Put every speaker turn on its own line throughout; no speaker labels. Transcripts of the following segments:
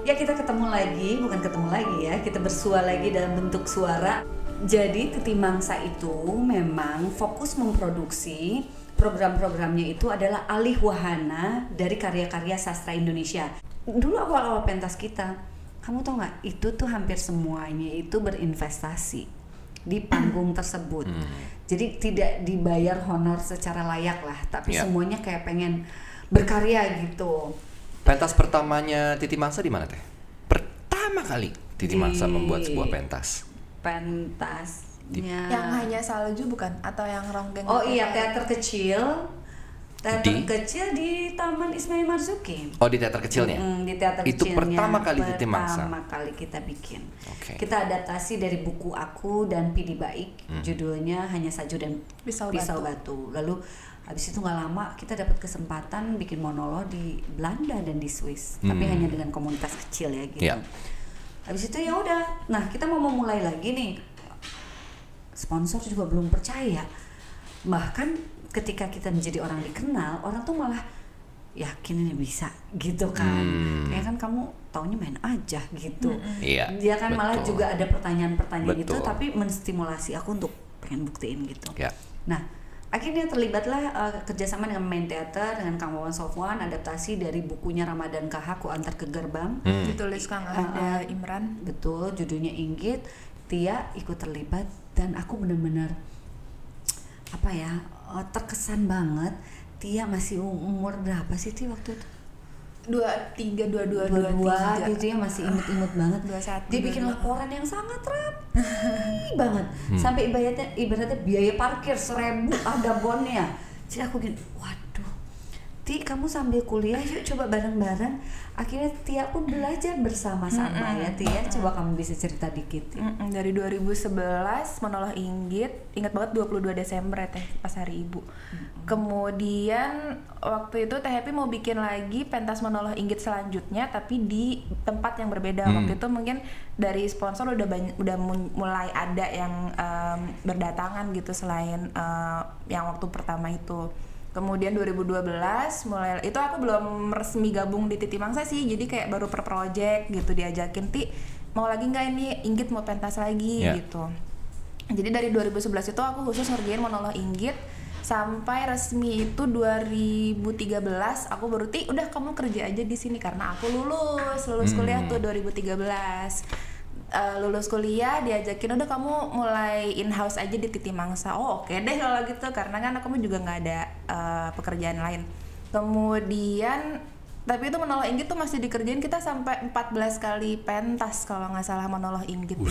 Ya kita ketemu lagi, bukan ketemu lagi ya, kita bersua lagi dalam bentuk suara. Jadi Titi Mangsa itu memang fokus memproduksi program-programnya itu adalah alih wahana dari karya-karya sastra Indonesia. Dulu awal-awal pentas kita, kamu tau nggak? Itu tuh hampir semuanya itu berinvestasi di panggung tersebut. Jadi tidak dibayar honor secara layak lah, tapi
Ya.
semuanya kayak pengen berkarya gitu.
Pentas pertamanya Titi Mangsa di mana teh? Pertama kali Titi
Di-
Mangsa membuat sebuah pentas.
pentasnya
Yang hanya salju bukan? Atau yang ronggeng?
oh iya teater kecil teater
Di?
kecil di Taman Ismail Marzuki
Oh di teater kecilnya?
Mm, di teater
Itu
kecilnya
pertama kali Titi Mangsa?
pertama kali kita bikin
Oke.
kita adaptasi dari buku aku dan Pidi Baik
Hmm.
judulnya hanya salju dan
Pisau
batu. lalu habis itu nggak lama kita dapat kesempatan bikin monolog di Belanda dan di Swiss tapi
Hmm.
hanya dengan komunitas kecil ya gitu
Iya.
habis itu ya udah nah kita mau memulai lagi nih sponsor juga belum percaya bahkan ketika kita menjadi orang dikenal orang tuh malah yakin ini bisa gitu kan
Hmm.
kayak kan kamu taunya main aja gitu
Iya,
dia kan malah
betul.
juga ada pertanyaan-pertanyaan itu tapi menstimulasi aku untuk pengen buktiin gitu
Ya.
nah akhirnya terlibatlah eh, kerjasama dengan main teater dengan Kang Wawan Sofwan adaptasi dari bukunya Ramadan Kahaku Antar ke Gerbang
Hmm.
Ditulis Kang
Uh,
ada
uh,
Imran.
Betul, judulnya Inggit. Tia ikut terlibat dan aku benar-benar apa ya eh, terkesan banget. Tia masih um- umur berapa sih Tia waktu itu?
Dua tiga dua dua dua tiga.
gitu ya masih imut-imut banget.
Dua satu.
Dia
dua
bikin
dua.
laporan yang sangat rapi banget. Sampai ibaratnya ibaratnya biaya parkir seribu ada bonnya. Jadi aku gini, waduh. Ti, kamu sambil kuliah yuk coba bareng-bareng. Akhirnya Tia pun belajar bersama-sama ya Tia. Coba kamu bisa cerita dikit. ya.
Mm-mm, dari 2011 menolong Inggit, ingat banget 22 Desember ya teh pas hari ibu. Kemudian waktu itu Teh Happy mau bikin lagi pentas menolong Inggit selanjutnya tapi di tempat yang berbeda.
Hmm.
Waktu itu mungkin dari sponsor udah banyak udah mulai ada yang em, berdatangan gitu selain eh, yang waktu pertama itu. Kemudian 2012 mulai itu aku belum resmi gabung di Titi Mangsa sih, jadi kayak baru per project gitu diajakin ti mau lagi nggak ini Inggit mau pentas lagi
Ya.
gitu. Jadi dari 2011 itu aku khusus ngerjain monolog Inggit sampai resmi itu 2013 aku baru ti udah kamu kerja aja di sini karena aku lulus lulus kuliah tuh 2013 Eh, lulus kuliah diajakin udah kamu mulai in house aja di Titi Mangsa. Oh oke deh kalau gitu karena kan aku juga nggak ada eh, pekerjaan lain. Kemudian tapi itu menolong Inggit tuh masih dikerjain kita sampai 14 kali pentas kalau nggak salah menolong Inggit itu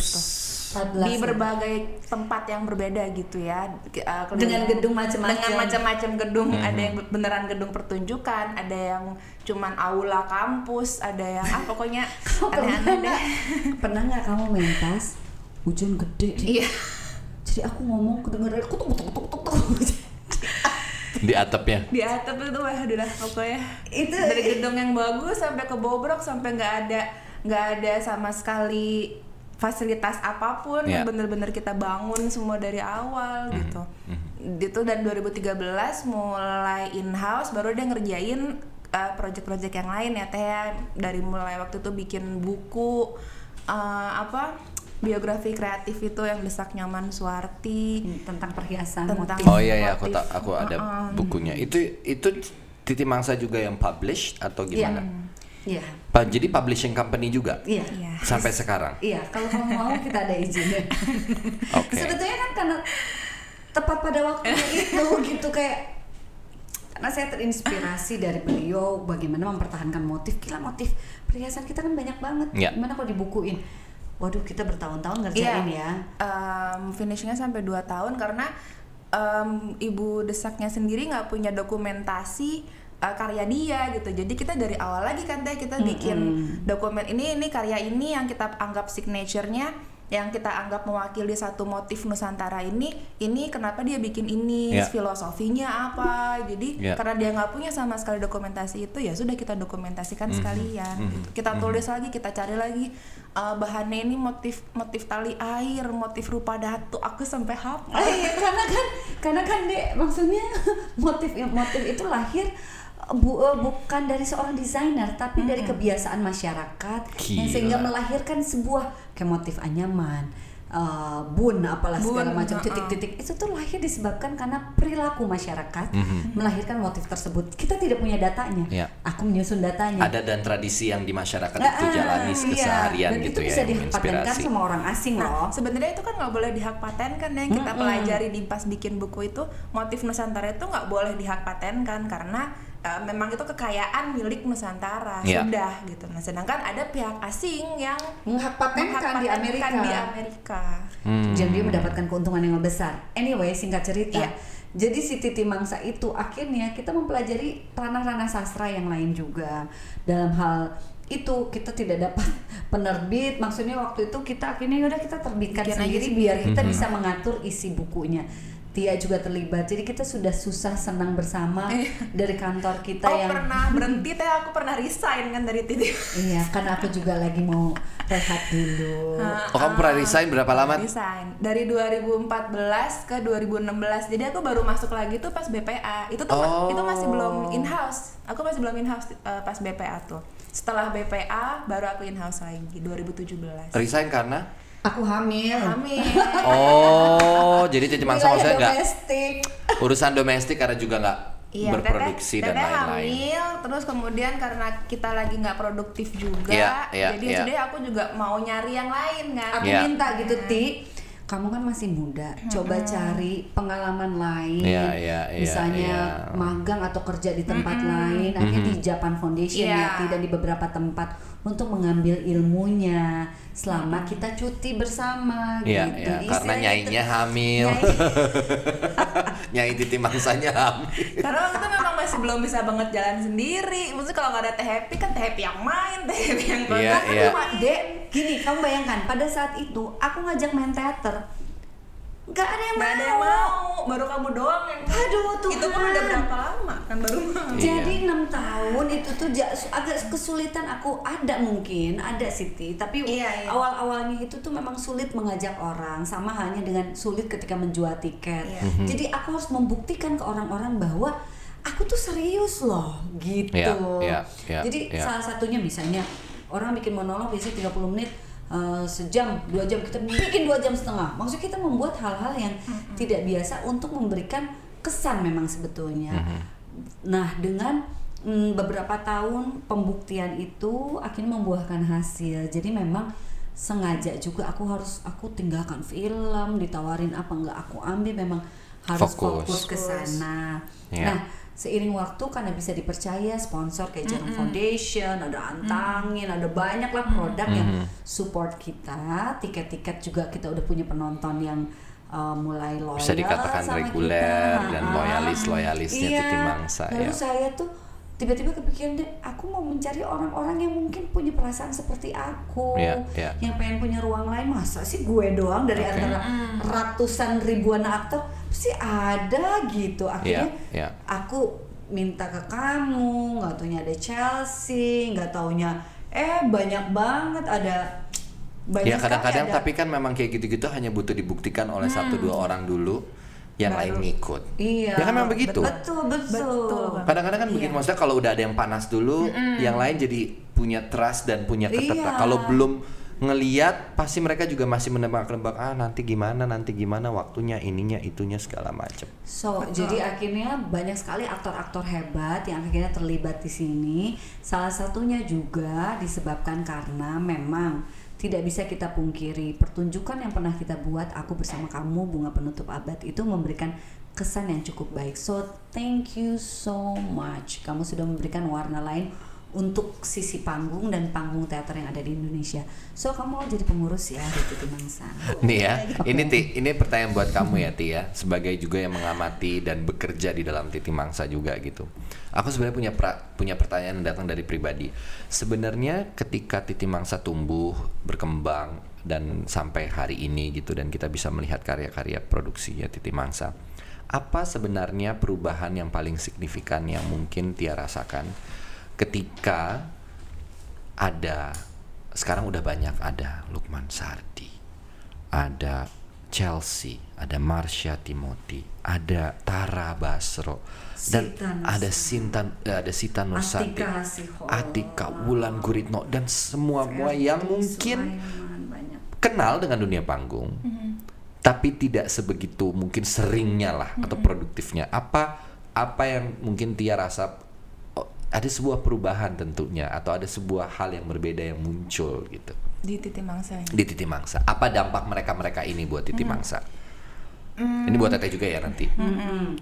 14
di
ya.
berbagai tempat yang berbeda gitu ya. Uh, keliling-
Dengan gedung macam-macam.
dengan macam-macam gedung. Ada yang beneran gedung pertunjukan ada yang cuman aula kampus ada yang ah pokoknya
pernah
aneh-aneh deh.
nggak? Pernah nggak kamu mentas hujan gede deh.
iya.
Jadi aku ngomong kedengeran aku tuh tuk tuk tuk tuk
Di atapnya.
di atap itu wah udah pokoknya
Itu-
dari gedung yang bagus sampai ke bobrok sampai nggak ada nggak ada sama sekali fasilitas apa
pun
yang bener-bener kita bangun semua dari awal gitu itu dan 2013 mulai in house baru dia ngerjain uh, project-project yang lain ya teh ya. dari mulai waktu itu bikin buku uh, apa biografi kreatif itu yang desak nyaman Suwarti
tentang perhiasan
Tentang-
motif.
Oh iya ya, aku tak aku ada
Uh-uh.
bukunya. Itu itu Titi Mangsa juga yang publish atau gimana?
Iya.
Pa- jadi publishing company juga
Iya.
Iya.
sampai sekarang.
Iya, kalau kamu mau kita ada izinnya.
Oke.
Sebetulnya kan karena tepat pada waktunya itu gitu kayak karena saya terinspirasi dari beliau bagaimana mempertahankan motif. Gila motif perhiasan kita kan banyak banget.
Iya.
Gimana kalau dibukuin? Waduh, kita bertahun-tahun ngerjain ya.
um, finishingnya sampai 2 tahun karena um, ibu desaknya sendiri nggak punya dokumentasi uh, karya dia gitu. Jadi kita dari awal lagi kan teh kita bikin dokumen ini ini karya ini yang kita anggap signaturenya yang kita anggap mewakili satu motif Nusantara ini ini kenapa dia bikin ini?
Ya.
filosofinya apa? Jadi
Ya.
karena dia nggak punya sama sekali dokumentasi itu ya sudah kita dokumentasikan sekalian. Gitu. kita tulis lagi kita cari lagi uh, bahannya ini motif motif tali air motif rupa datu. Aku sampai hafal.
Oh iya, karena kan karena kan dek maksudnya motif motif itu lahir bu, eh, bukan dari seorang desainer tapi dari kebiasaan masyarakat yang
Gila.
sehingga melahirkan sebuah kayak motif anyaman eh, bun apalah segala
Bun,
macam
uh-uh.
titik-titik itu tuh lahir disebabkan karena perilaku masyarakat
Mhm.
melahirkan motif tersebut kita tidak punya datanya
Ya.
aku menyusun datanya
Ada dan tradisi yang di masyarakat
Nah,
itu jalani
iya.
keseharian
Dan
gitu
itu
ya
bisa
yang
dipatenkan
menginspirasi.
sama orang asing loh
Nah, sebenarnya itu kan nggak boleh dihak patenkan ya. Kita
Mm-mm.
pelajari di pas bikin buku itu motif Nusantara itu nggak boleh dihak patenkan karena eh, memang itu kekayaan milik Nusantara
Iya.
sudah gitu. Nah, sedangkan ada pihak asing yang
menghak patenkan di Amerika
di Amerika.
Hmm.
jadi dia mendapatkan keuntungan yang besar. Anyway, singkat cerita,
Iya.
jadi si Titi Mangsa itu akhirnya kita mempelajari ranah-ranah sastra yang lain juga dalam hal itu kita tidak dapat penerbit maksudnya waktu itu kita akhirnya yaudah kita terbitkan
Bikin aja
sendiri
sendiri.
biar kita
Mhm.
bisa mengatur isi bukunya Tia juga terlibat jadi kita sudah susah senang bersama dari kantor kita
oh
yang
pernah berhenti teh aku pernah resign kan dari titik.
iya karena aku juga lagi mau rehat dulu
Oh kamu pernah resign berapa lama?
Resign dari 2014 ke 2016. Jadi aku baru masuk lagi tuh pas BPA. Itu tuh
Oh.
itu masih belum in house. Aku masih belum in house pas BPA tuh. Setelah BPA baru aku in house lagi 2017.
Resign karena?
Aku hamil
Hamil.
Oh, jadi Titi Mangsa maksudnya nggak
domestik
urusan domestik karena juga nggak
Iya,
berproduksi
teteh,
dan lain-lain.
hamil, terus kemudian karena kita lagi nggak produktif juga,
Iya, iya,
jadi
iya.
jadi aku juga mau nyari yang lain kan.
aku
Iya.
minta gitu ti kamu kan masih muda coba cari pengalaman lain
Iya, iya, iya,
misalnya
iya.
magang atau kerja di tempat lain akhirnya di Japan Foundation
Iya.
ya Ti, dan di beberapa tempat untuk mengambil ilmunya selama kita cuti bersama
Iya,
gitu
iya, karena nyainya
itu-
hamil.
Nyai-
Nyai Titi Mangsanya hamil.
Karena waktu itu memang masih belum bisa banget jalan sendiri. Maksudnya kalau nggak ada teh happy kan teh happy yang main, teh happy yang
Iya,
Kan
iya.
cuma, Dek, gini kamu bayangkan pada saat itu aku ngajak main teater nggak ada yang
Nggak ada yang mau, baru kamu doang yang
Aduh, Tuhan.
Itu pun udah berapa lama kan baru mau.
Iya.
Jadi enam tahun itu tuh agak kesulitan aku ada mungkin ada Siti tapi
Iya, iya.
awal-awalnya itu tuh memang sulit mengajak orang sama halnya dengan sulit ketika menjual tiket.
Iya.
Mhm.
Jadi aku harus membuktikan ke orang-orang bahwa aku tuh serius loh gitu.
Iya, iya, iya,
Jadi
iya.
salah satunya misalnya orang bikin monolog biasanya 30 menit eh, sejam, dua jam kita bikin dua jam setengah. Maksudnya kita membuat hal-hal yang tidak biasa untuk memberikan kesan memang sebetulnya.
Mhm.
Nah, dengan mm, beberapa tahun pembuktian itu akhirnya membuahkan hasil. Jadi memang sengaja juga aku harus aku tinggalkan film, ditawarin apa enggak aku ambil memang harus
Fokus.
fokus, ke sana.
Iya.
Nah, seiring waktu karena bisa dipercaya sponsor kayak Jarum Foundation, ada Antangin, ada banyak lah produk yang support kita. Tiket-tiket juga kita udah punya penonton yang uh, mulai loyal
Bisa dikatakan
sama
reguler
kita.
dan
Ha-ha.
loyalis-loyalisnya
Iya.
Titi Mangsa
Lalu
ya.
saya tuh tiba-tiba kepikiran deh, aku mau mencari orang-orang yang mungkin punya perasaan seperti aku,
Iya, iya.
yang pengen punya ruang lain. Masa sih gue doang dari
Oke.
antara ratusan ribuan aktor pasti ada gitu. Akhirnya
Iya, iya.
aku minta ke kamu, nggak taunya ada Chelsea, nggak taunya eh banyak banget ada banyak
Ya kadang-kadang
sekali ada-
tapi kan memang kayak gitu-gitu hanya butuh dibuktikan oleh satu dua orang dulu, yang
Baru.
lain ngikut.
iya
Ya kan memang begitu.
betul betul.
Kadang-kadang kan begitu
Iya.
maksudnya kalau udah ada yang panas dulu, yang lain jadi punya trust dan punya ketertarikan.
Iya.
Kalau belum ngeliat pasti mereka juga masih menebak-nebak ah nanti gimana nanti gimana waktunya ininya itunya segala macam.
So,
Betul.
jadi akhirnya banyak sekali aktor-aktor hebat yang akhirnya terlibat di sini. Salah satunya juga disebabkan karena memang tidak bisa kita pungkiri pertunjukan yang pernah kita buat aku bersama kamu bunga penutup abad itu memberikan kesan yang cukup baik. So, thank you so much. Kamu sudah memberikan warna lain untuk sisi panggung dan panggung teater yang ada di Indonesia. So, kamu mau jadi pengurus ya di Titi Mangsa.
Nih ya, ini Ti, ini pertanyaan buat kamu ya Ti ya, sebagai juga yang mengamati dan bekerja di dalam Titi Mangsa juga gitu. Aku sebenarnya punya pra- punya pertanyaan yang datang dari pribadi. Sebenarnya ketika Titi Mangsa tumbuh, berkembang dan sampai hari ini gitu dan kita bisa melihat karya-karya produksi ya Titi Mangsa. Apa sebenarnya perubahan yang paling signifikan yang mungkin Tia rasakan ketika ada sekarang udah banyak ada Lukman Sardi, ada Chelsea, ada Marsha Timothy, ada Tara Basro, dan
Nursanti.
ada Sinta, eh, ada Sita Nursanti,
Atika.
Atika Wulan Guritno dan semua semua yang mungkin kenal dengan dunia panggung, tapi tidak sebegitu mungkin seringnya lah atau produktifnya. Apa apa yang mungkin Tia rasa ada sebuah perubahan tentunya atau ada sebuah hal yang berbeda yang muncul gitu
di titik mangsa
di Titi Mangsa. Apa dampak mereka mereka ini buat Titi Mangsa? Ini buat Teteh juga ya nanti.
Mm-mm.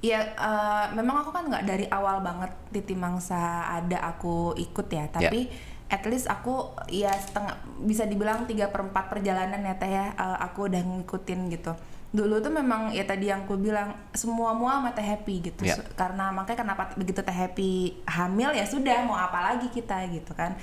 Ya, eh, memang aku kan nggak dari awal banget titik mangsa ada aku ikut ya, tapi at least aku ya setengah bisa dibilang tiga per 4 perjalanan ya teh ya eh, aku udah ngikutin gitu. Dulu tuh memang ya tadi yang aku bilang semua mua sama teh happy gitu. Su- karena makanya kenapa begitu teh happy hamil ya sudah mau apa lagi kita gitu kan.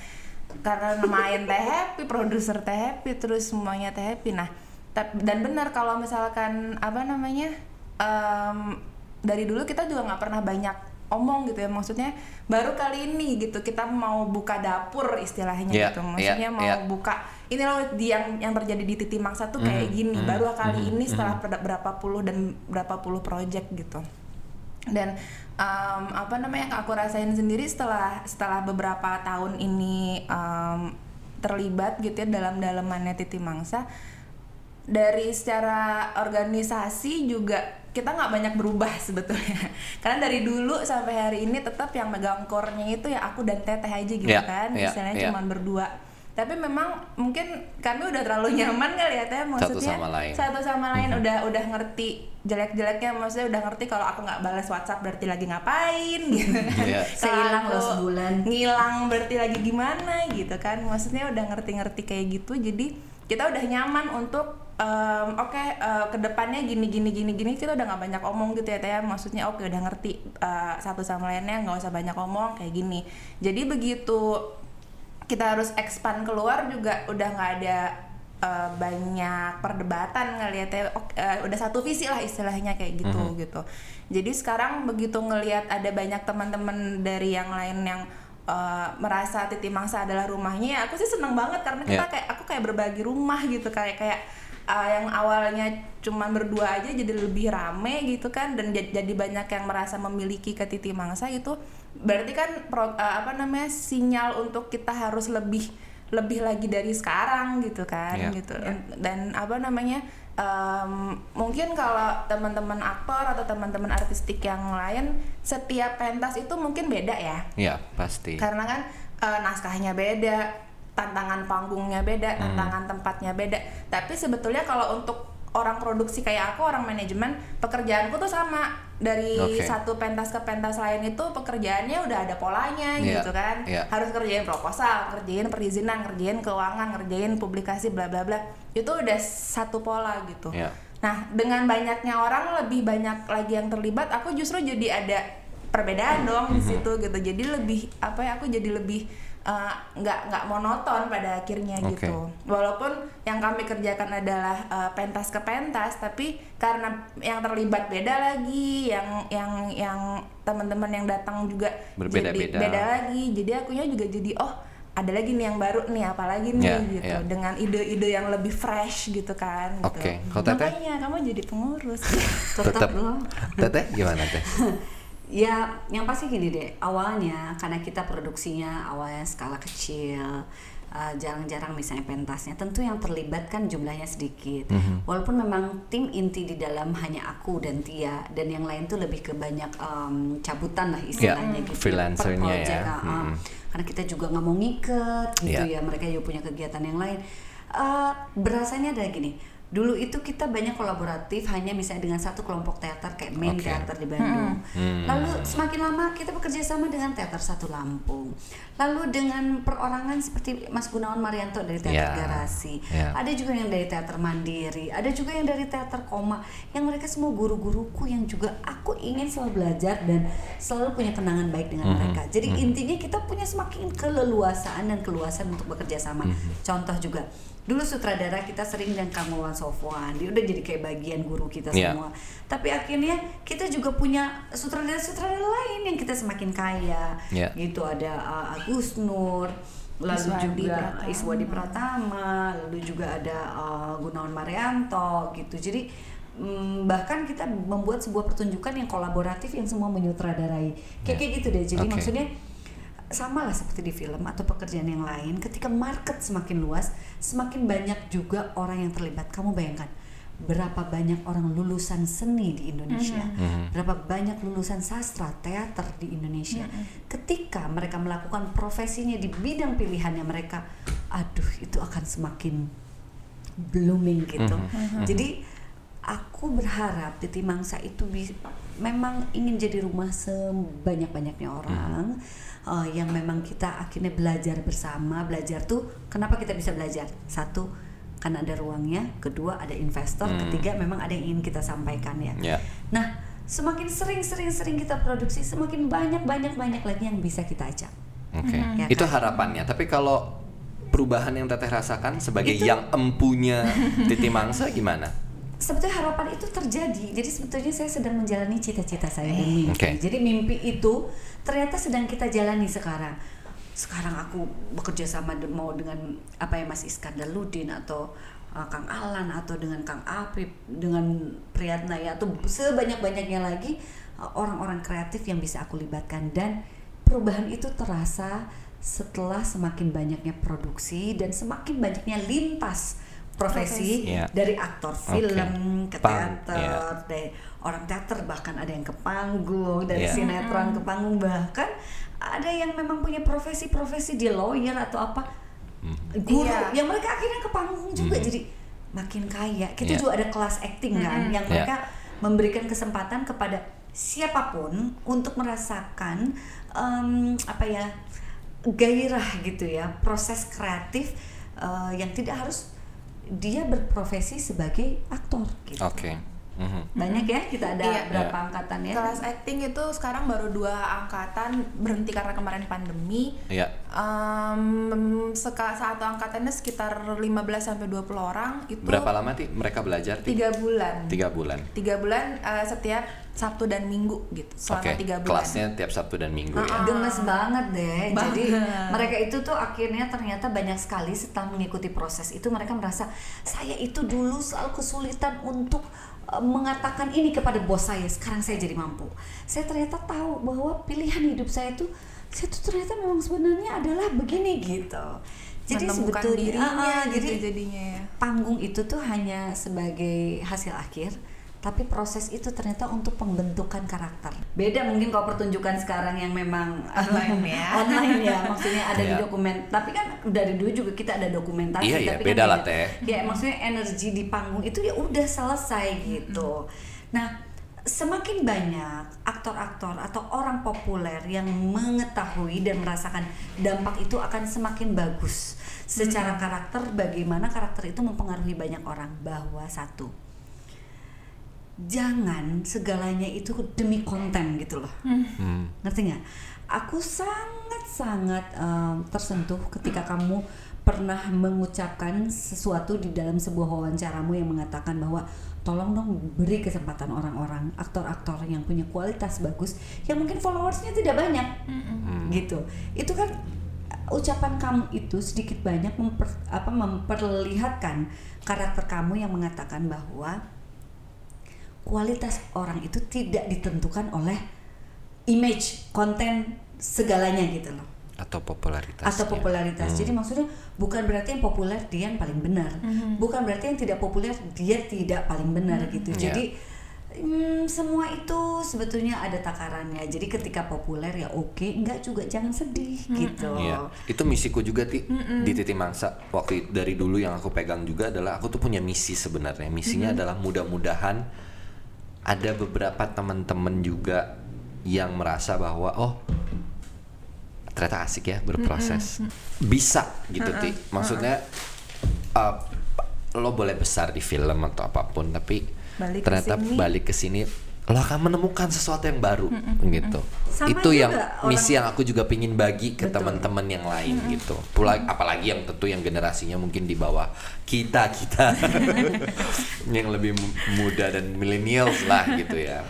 Karena main teh happy, produser teh happy, terus semuanya teh happy. Nah, dan benar kalau misalkan apa namanya em, dari dulu kita juga nggak pernah banyak omong gitu ya. Maksudnya baru kali ini gitu kita mau buka dapur istilahnya
Iya,
gitu.
iya,
maksudnya mau
iya.
buka ini loh yang yang terjadi di titik mangsa tuh kayak
Mhm,
gini.
mhm,
baru kali
mhm,
ini setelah ber- berapa puluh dan berapa puluh project gitu. Dan em, apa namanya yang aku rasain sendiri setelah setelah beberapa tahun ini em, terlibat gitu ya dalam dalamannya Titi Mangsa dari secara organisasi juga kita nggak banyak berubah sebetulnya karena dari dulu sampai hari ini tetap yang megang core-nya itu ya aku dan Teteh aja gitu
Iya,
kan
iya,
misalnya
iya.
cuman berdua tapi memang mungkin kami udah terlalu nyaman kali ya Teh maksudnya
sama lain.
satu sama lain
Mhm.
udah udah ngerti jelek-jeleknya maksudnya udah ngerti kalau aku nggak balas WhatsApp berarti lagi ngapain gitu kan. Kalau
Sehilang
aku
loh sebulan.
ngilang berarti lagi gimana gitu kan maksudnya udah ngerti-ngerti kayak gitu jadi kita udah nyaman untuk em, oke eh, ke depannya gini gini gini gini kita udah nggak banyak omong gitu ya teh ya. maksudnya oke udah ngerti eh, satu sama lainnya nggak usah banyak omong kayak gini jadi begitu kita harus expand keluar juga udah nggak ada eh, banyak perdebatan ngelihatnya eh, udah satu visi lah istilahnya kayak gitu
Mhm.
gitu jadi sekarang begitu ngelihat ada banyak teman-teman dari yang lain yang eh, merasa Titi Mangsa adalah rumahnya ya aku sih seneng banget karena kita
Yeah.
kayak aku kayak berbagi rumah gitu kayak kayak eh, yang awalnya cuman berdua aja jadi lebih rame gitu kan dan jad- jadi banyak yang merasa memiliki ke Titi Mangsa itu berarti kan pro- eh, apa namanya sinyal untuk kita harus lebih lebih lagi dari sekarang gitu kan
Iya.
gitu dan, dan apa namanya em, mungkin kalau teman-teman aktor atau teman-teman artistik yang lain setiap pentas itu mungkin beda ya
Ya pasti.
karena kan eh, naskahnya beda tantangan panggungnya beda
Hmm.
tantangan tempatnya beda tapi sebetulnya kalau untuk orang produksi kayak aku orang manajemen pekerjaanku tuh sama dari
Oke.
satu pentas ke pentas lain itu pekerjaannya udah ada polanya
Iya,
gitu kan
iya.
harus kerjain proposal kerjain perizinan kerjain keuangan kerjain publikasi bla bla bla itu udah satu pola gitu
Iya.
Nah, dengan banyaknya orang lebih banyak lagi yang terlibat, aku justru jadi ada perbedaan dong di
Mhm.
situ gitu. Jadi lebih apa ya? Aku jadi lebih uh, nggak nggak monoton pada akhirnya
Oke.
gitu. Walaupun yang kami kerjakan adalah uh, pentas ke pentas, tapi karena yang terlibat beda lagi, yang yang yang teman-teman yang datang juga
Berbeda-beda.
jadi beda lagi. Jadi akunya juga jadi oh ada lagi nih yang baru nih apalagi nih
Ya,
gitu
ya.
dengan ide-ide yang lebih fresh gitu kan gitu.
Oke, kalau Teteh?
Makanya kamu jadi pengurus.
Tetap loh.
Teteh gimana teh?
Ya, yang pasti gini deh. Awalnya karena kita produksinya awalnya skala kecil, uh, jarang-jarang misalnya pentasnya. Tentu yang terlibat kan jumlahnya sedikit.
Mhm.
Walaupun memang tim inti di dalam hanya aku dan Tia dan yang lain tuh lebih ke banyak um, cabutan lah istilahnya
Ya,
gitu.
freelancernya
per project,
ya. Mhm.
Karena kita juga nggak mau ngiket gitu
Ya.
ya. Mereka juga punya kegiatan yang lain. Uh, berasanya ada gini. Dulu itu kita banyak kolaboratif hanya misalnya dengan satu kelompok teater kayak main
Oke.
teater di Bandung.
Hmm.
Lalu semakin lama kita bekerja sama dengan teater satu Lampung. Lalu dengan perorangan seperti Mas Gunawan Marianto dari teater
Ya,
Garasi.
ya.
Ada juga yang dari teater Mandiri, ada juga yang dari teater Koma. Yang mereka semua guru-guruku yang juga aku ingin selalu belajar dan selalu punya kenangan baik dengan
Mhm,
mereka. Jadi
mhm.
intinya kita punya semakin keleluasaan dan keluasan untuk bekerja sama.
Mhm.
Contoh juga dulu sutradara kita sering dengan Kang Wawan Sofwan, dia udah jadi kayak bagian guru kita
Ya.
semua. Tapi akhirnya kita juga punya sutradara-sutradara lain yang kita semakin kaya.
Ya.
Gitu ada uh, Agus Nur, lalu
Iswadi
juga
Pratama.
Iswadi Pratama, lalu juga ada uh, Gunawan Marianto gitu. Jadi mm, bahkan kita membuat sebuah pertunjukan yang kolaboratif yang semua menyutradarai. Kayak
Ya.
kayak gitu deh. Jadi
Oke.
maksudnya sama lah seperti di film atau pekerjaan yang lain. Ketika market semakin luas, semakin banyak juga orang yang terlibat. Kamu bayangkan berapa banyak orang lulusan seni di Indonesia,
Mhm.
berapa banyak lulusan sastra, teater di Indonesia. Ketika mereka melakukan profesinya di bidang pilihannya mereka, aduh itu akan semakin blooming gitu.
Mhm.
Jadi aku berharap Titi Mangsa itu bi- memang ingin jadi rumah sebanyak-banyaknya orang uh, yang memang kita akhirnya belajar bersama. Belajar tuh kenapa kita bisa belajar? Satu karena ada ruangnya, kedua ada investor,
Hmm.
ketiga memang ada yang ingin kita sampaikan ya.
Ya.
Nah, semakin sering-sering-sering kita produksi, semakin banyak-banyak-banyak lagi yang bisa kita ajak.
Oke.
Ya
Itu
kan?
harapannya. Tapi kalau perubahan yang Teteh rasakan sebagai
Itu-
yang empunya Titi Mangsa gimana?
Sebetulnya harapan itu terjadi. Jadi sebetulnya saya sedang menjalani cita-cita saya dan mimpi.
Oke.
Jadi mimpi itu ternyata sedang kita jalani sekarang. Sekarang aku bekerja sama de- mau dengan apa ya Mas Iskandar Ludin atau uh, Kang Alan atau dengan Kang Apip dengan Priyatna ya atau sebanyak-banyaknya lagi uh, orang-orang kreatif yang bisa aku libatkan dan perubahan itu terasa setelah semakin banyaknya produksi dan semakin banyaknya lintas profesi.
Iya.
dari aktor film ke
Pang,
teater
iya.
dari orang teater bahkan ada yang ke panggung dari
Iya.
sinetron ke panggung bahkan ada yang memang punya profesi-profesi dia lawyer atau apa guru
Iya.
yang mereka akhirnya ke panggung juga
Mhm.
jadi makin kaya kita
Iya.
juga ada kelas acting kan yang
Iya.
mereka memberikan kesempatan kepada siapa pun untuk merasakan em, apa ya gairah gitu ya proses kreatif eh, yang tidak harus dia berprofesi sebagai aktor gitu.
Oke. Mhm.
Banyak ya kita ada
Iya.
berapa
Iya.
angkatan ya?
Kelas acting itu sekarang baru dua angkatan berhenti karena kemarin pandemi.
Iya.
Em, seka, satu angkatannya sekitar 15 sampai 20 orang itu
Berapa lama Ti mereka belajar? Ti?
tiga bulan
Tiga bulan.
tiga bulan eh, setiap Sabtu dan Minggu gitu selama
Oke.
tiga bulan
Kelasnya tiap Sabtu dan Minggu ya.
Gemes banget deh. Jadi
Banget.
mereka itu tuh akhirnya ternyata banyak sekali setelah mengikuti proses itu mereka merasa saya itu dulu selalu kesulitan untuk uh, mengatakan ini kepada bos saya. Sekarang saya jadi mampu. Saya ternyata tahu bahwa pilihan hidup saya itu saya tuh ternyata memang sebenarnya adalah begini gitu. Jadi
Menemukan
sebetulnya
dirinya
ah,
gitu
jadi
jadinya ya
panggung itu tuh hanya sebagai hasil akhir tapi proses itu ternyata untuk pembentukan karakter. Beda mungkin kalau pertunjukan sekarang yang memang
Online ya.
online ya maksudnya ada di
Iya.
dokumen. Tapi kan dari dulu juga kita ada dokumentasi
Iya, iya,
tapi
beda
kan
lah, Teh.
ya maksudnya energi di panggung itu ya udah selesai gitu. Nah semakin banyak aktor-aktor atau orang populer yang mengetahui dan merasakan dampak itu akan semakin bagus. Secara karakter bagaimana karakter itu mempengaruhi banyak orang? Bahwa satu jangan segalanya itu demi konten gitu loh.
Hmm.
ngerti nggak? Aku sangat sangat em, tersentuh ketika kamu pernah mengucapkan sesuatu di dalam sebuah wawancaramu yang mengatakan bahwa tolong dong beri kesempatan orang-orang aktor-aktor yang punya kualitas bagus yang mungkin followersnya tidak banyak. Gitu. Itu kan ucapan kamu itu sedikit banyak memper, apa memperlihatkan karakter kamu yang mengatakan bahwa kualitas orang itu tidak ditentukan oleh image konten segalanya gitu loh.
Atau popularitas.
atau popularitas.
Hmm.
jadi maksudnya bukan berarti yang populer dia yang paling benar. Bukan berarti yang tidak populer dia tidak paling benar gitu.
Iya.
jadi hmm, semua itu sebetulnya ada takarannya. Jadi ketika populer ya oke enggak juga jangan sedih gitu.
Iya, itu misiku juga ti. Di Titi Mangsa waktu itu- dari dulu yang aku pegang juga adalah aku tuh punya misi sebenarnya. Misinya adalah mudah-mudahan ada beberapa teman-teman juga yang merasa bahwa oh ternyata asik ya berproses, bisa gitu ti. Maksudnya uh, lo boleh besar di film atau apa pun, tapi
Balik ke
ternyata
sini.
balik ke sini lo akan menemukan sesuatu yang baru gitu.
Sama
itu yang
orang-
misi yang aku juga pingin bagi ke teman-teman yang lain gitu. Pula apalagi yang tentu yang generasinya mungkin di bawah kita kita yang lebih mu- muda dan millennials lah gitu ya.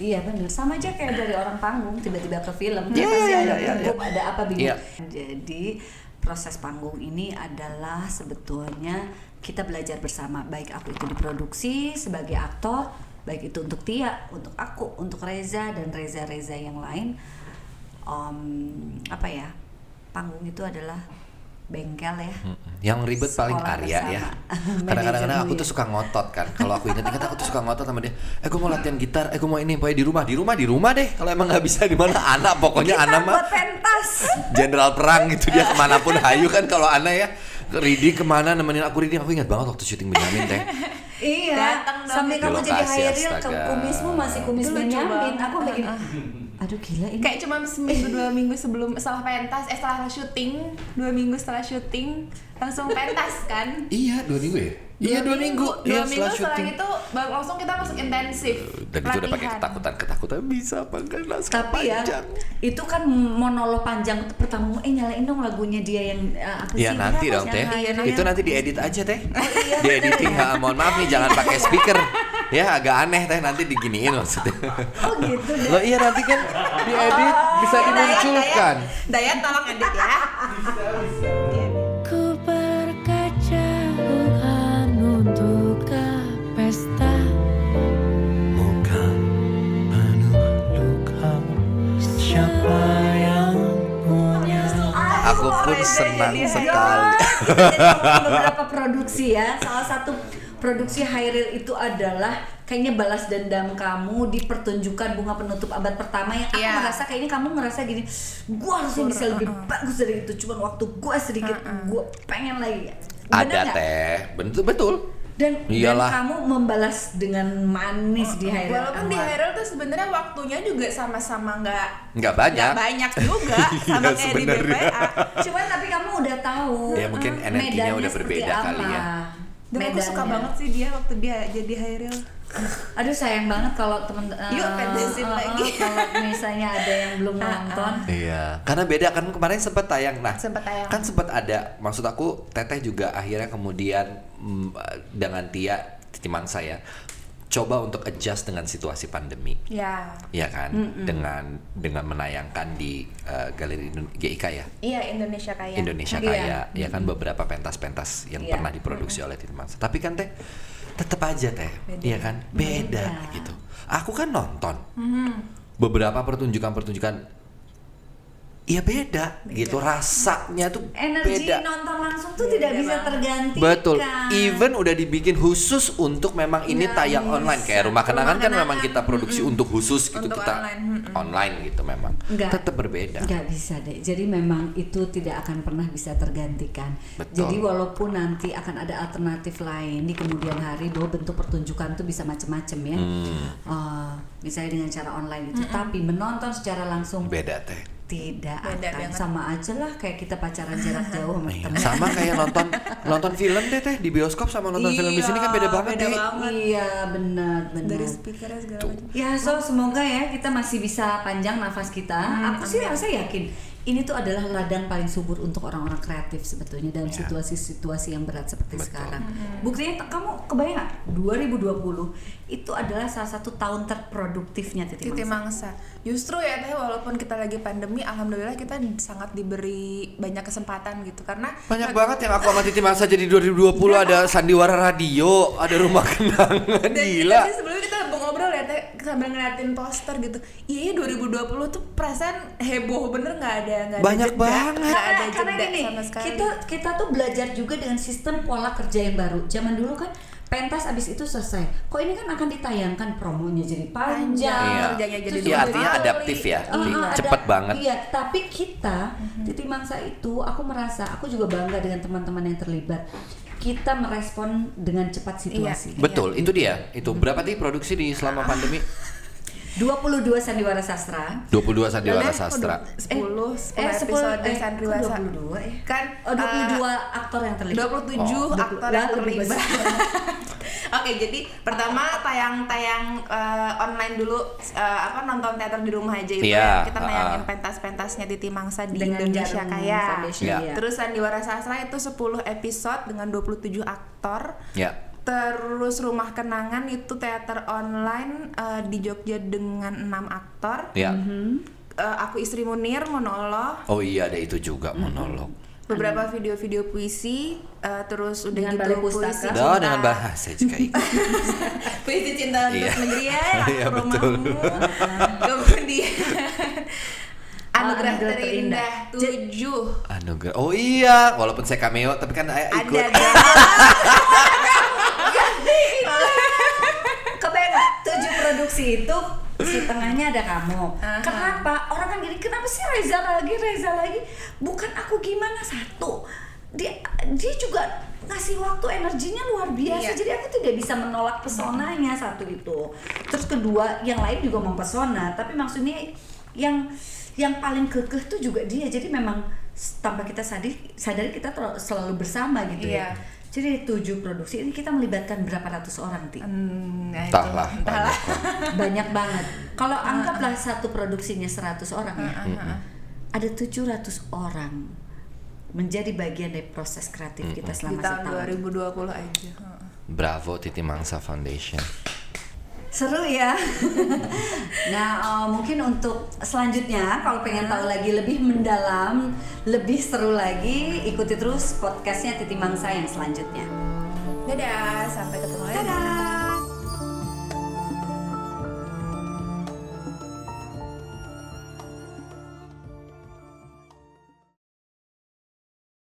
Iya benar, sama aja kayak dari orang panggung tiba-tiba ke film,
Iya,
pasti
iya,
ada
iya, iya,
gugup, ada apa bingung.
Iya.
Jadi proses panggung ini adalah sebetulnya kita belajar bersama baik aku itu diproduksi sebagai aktor baik itu untuk Tia untuk aku untuk Reza dan Reza Reza yang lain Om, apa ya panggung itu adalah bengkel ya
Yang ribet paling Arya ya.
bersama.
Kadang-kadang aku tuh suka ngotot kan. Kalau aku ingat-ingat aku tuh suka ngotot sama dia. Eh, gue mau latihan gitar. Eh, gue mau ini. Pokoknya di rumah, di rumah, di rumah deh. Kalau emang nggak bisa di mana anak, pokoknya anak mah
pentas
jenderal perang gitu dia ke mana pun hayu kan kalau anak ya. Ridi ke mana nemenin aku Ridi aku ingat banget waktu syuting Benyamin teh.
Iya,
Datang dong.
sampai kamu jadi
astaga.
kumismu masih kumis Benyamin.
banget.
Aku begini, aduh gila ini.
kayak cuma seminggu dua minggu sebelum setelah pentas eh setelah syuting dua minggu setelah syuting langsung pentas kan
Iya dua minggu ya. Iya dua minggu.
dua
Iya
minggu setelah
syuting.
itu baru langsung kita masuk intensif
Dan itu udah pakai ketakutan ketakutan bisa apa enggak
Tapi ya,
panjang.
itu kan monolog panjang pertama. Eh nyalain dong lagunya dia yang eh, apa sih?
Ya nanti dong teh.
Iya,
Itu nanti diedit aja teh.
iya,
di editing. Ha, mohon maaf nih jangan pakai speaker. Ya agak aneh teh nanti diginiin maksudnya.
Oh gitu deh.
Lo iya nanti kan diedit bisa dimunculkan.
Dayat tolong edit ya
Ku berkaca bukan untuk ke pesta
Bukan penuh luka Siapa yang punya
Aku pun senang sekali.
beberapa produksi ya. Salah satu produksi reel itu adalah kayaknya balas dendam kamu di pertunjukan bunga penutup abad pertama yang aku
Iya.
merasa kayaknya kamu ngerasa gini gua harusnya bisa lebih bagus dari itu cuman waktu gua sedikit gua pengen lagi Bener
Ada
nggak?
teh. Betul betul.
dan, dan
Iyalah.
kamu membalas dengan manis di high reel
walaupun di
sama-
Herel tuh sebenarnya waktunya juga sama-sama nggak
Nggak banyak.
banyak juga sama
Iya,
kayak di. BPA
cuman tapi kamu udah tahu
Ya, mungkin
eh,
energinya udah berbeda kali ya.
Dan aku suka banget sih dia waktu dia jadi Hairil
Aduh sayang banget kalau temen eh,
Yuk, pendesin
eh,
lagi.
eh, Kalau misalnya ada yang belum nonton
Iya, karena beda kan kemarin sempat tayang. Nah,
Sempet tayang.
kan sempat ada. Maksud aku, Teteh juga akhirnya kemudian mm, dengan Tia Titi Mangsa ya, coba untuk adjust dengan situasi pandemi.
ya
Iya kan, dengan dengan menayangkan di eh, galeri GIK ya,
iya Indonesia kaya
Indonesia
Iya.
Kaya, ya kan beberapa pentas-pentas yang
Iya.
pernah diproduksi oleh Titi Mangsa. Tapi kan teh, tetap aja teh, iya kan, beda
Beda.
gitu. Aku kan nonton
Mhm.
beberapa pertunjukan-pertunjukan Iya beda, gitu rasanya tuh
Energi
beda.
nonton langsung tuh tidak bisa tergantikan
Betul. Even udah dibikin khusus untuk memang ini
Nggak
tayang
bisa.
online kayak rumah kenangan kan memang kita produksi untuk khusus gitu
Untuk
kita
online, mm-mm.
online gitu memang.
Nggak.
Tetap berbeda.
Nggak bisa deh. Jadi memang itu tidak akan pernah bisa tergantikan.
Betul.
Jadi walaupun nanti akan ada alternatif lain di kemudian hari bahwa bentuk pertunjukan tuh bisa macam-macam ya.
Hmm.
Eh, misalnya dengan cara online itu, tapi menonton secara langsung
Beda teh.
Tidak
Beda
akan
banget.
sama aja lah kayak kita pacaran jarak jauh sama
Iya,
teman.
Sama kayak nonton nonton film deh teh di bioskop sama nonton film di sini kan beda
Iya,
banget
beda
deh.
banget.
Iya benar benar.
dari speakernya segala macam
Ya so semoga ya kita masih bisa panjang nafas kita.
Hmm,
Aku sih rasa yakin ini tuh adalah ladang paling subur untuk orang-orang kreatif sebetulnya dalam
Ya.
situasi-situasi yang berat seperti
Betul.
sekarang. Buktinya t- kamu kebayang nggak 2020 itu adalah salah satu tahun terproduktifnya Titi,
Titi
Mangsa.
Mangsa. Justru ya teh walaupun kita lagi pandemi, alhamdulillah kita sangat diberi banyak kesempatan gitu karena
Banyak banget yang aku sama Titi Mangsa jadi 2020 ada sandiwara radio, ada rumah kenangan,
dan
gila.
tadi sebelumnya kita ngobrol sambil ngeliatin poster gitu. Iya 2020 tuh perasaan heboh bener nggak ada nggak ada
Banyak
jeda,
banget.
nggak ada
karena, karena
jeda
gini,
sama sekali.
kita kita tuh belajar juga dengan sistem pola kerja yang baru. Zaman dulu kan pentas abis itu selesai. Kok ini kan akan ditayangkan promonya jadi panjang.
Kerjanya jadi
terus
Iya,
udah
artinya
kali.
adaptif ya.
Ah,
cepet
ada-
banget.
Iya, tapi kita Titi Mangsa itu aku merasa aku juga bangga dengan teman-teman yang terlibat. Kita merespon dengan cepat situasi.
Betul, itu dia. Itu berapa sih produksi di selama pandemi?
22 sandiwara sastra.
22 sandiwara
Lalu,
sastra.
Eh, 10 10
eh,
episode
eh,
Sandiwara.
kok 22 ya?
Kan
Oh, 22
eh,
aktor yang terlibat.
27
Oh.
aktor yang
lebih
terlibat. Oke, jadi pertama tayang-tayang eh, online dulu eh, apa nonton teater di rumah aja itu
Iya,
ya. Kita nayangin
ah.
pentas-pentasnya Titi Mangsa di
Dengan
Indonesia
Jarum
Kaya.
Foundation,
Iya.
Terus Sandiwara Sastra itu 10 episode dengan 27 aktor.
Ya.
Terus Rumah Kenangan itu teater online eh, di Jogja dengan 6 aktor.
Ya.
Mhm.
Eh, aku istri Munir monolog.
Oh iya ada itu juga monolog.
beberapa video-video puisi uh, terus udah
Dengan
gitu puisi
Cinta.
Oh, dengan bahasa juga ikut.
puisi cinta untuk
Iya.
negeri ya
Iya,
rumahmu kemudian anugerah
anugerah
terindah
terindah.
tujuh
Anugerah. Oh iya, walaupun saya cameo tapi kan saya ikut.
ada dong
Kebayang nggak? tujuh produksi itu setengahnya ada kamu.
Aha.
Kenapa? Orang kan gini, kenapa sih Reza lagi, Reza lagi? Bukan aku gimana satu. Dia dia juga ngasih waktu energinya luar biasa.
Iya.
Jadi aku tidak bisa menolak pesonanya satu itu. Terus kedua, yang lain juga mempesona, tapi maksudnya yang yang paling kekeh tuh juga dia. Jadi memang tanpa kita sadari, sadari kita terlalu- selalu bersama gitu
Iya.
ya. Jadi tujuh produksi ini kita melibatkan berapa ratus orang, Ti?
Hmm, nah itu.
Entahlah,
entahlah
banyak banget. Kalau anggaplah satu produksinya 100 orang ya, ada 700 orang menjadi bagian dari proses kreatif kita
di
selama
tahun
setahun.
2020 aja
Bravo Titi Mangsa Foundation.
Seru ya. nah, eh, mungkin untuk selanjutnya kalau pengen tahu lagi lebih mendalam, lebih seru lagi, ikuti terus podcastnya Titi Mangsa yang selanjutnya.
dadah sampai ketemu lagi
Dadah.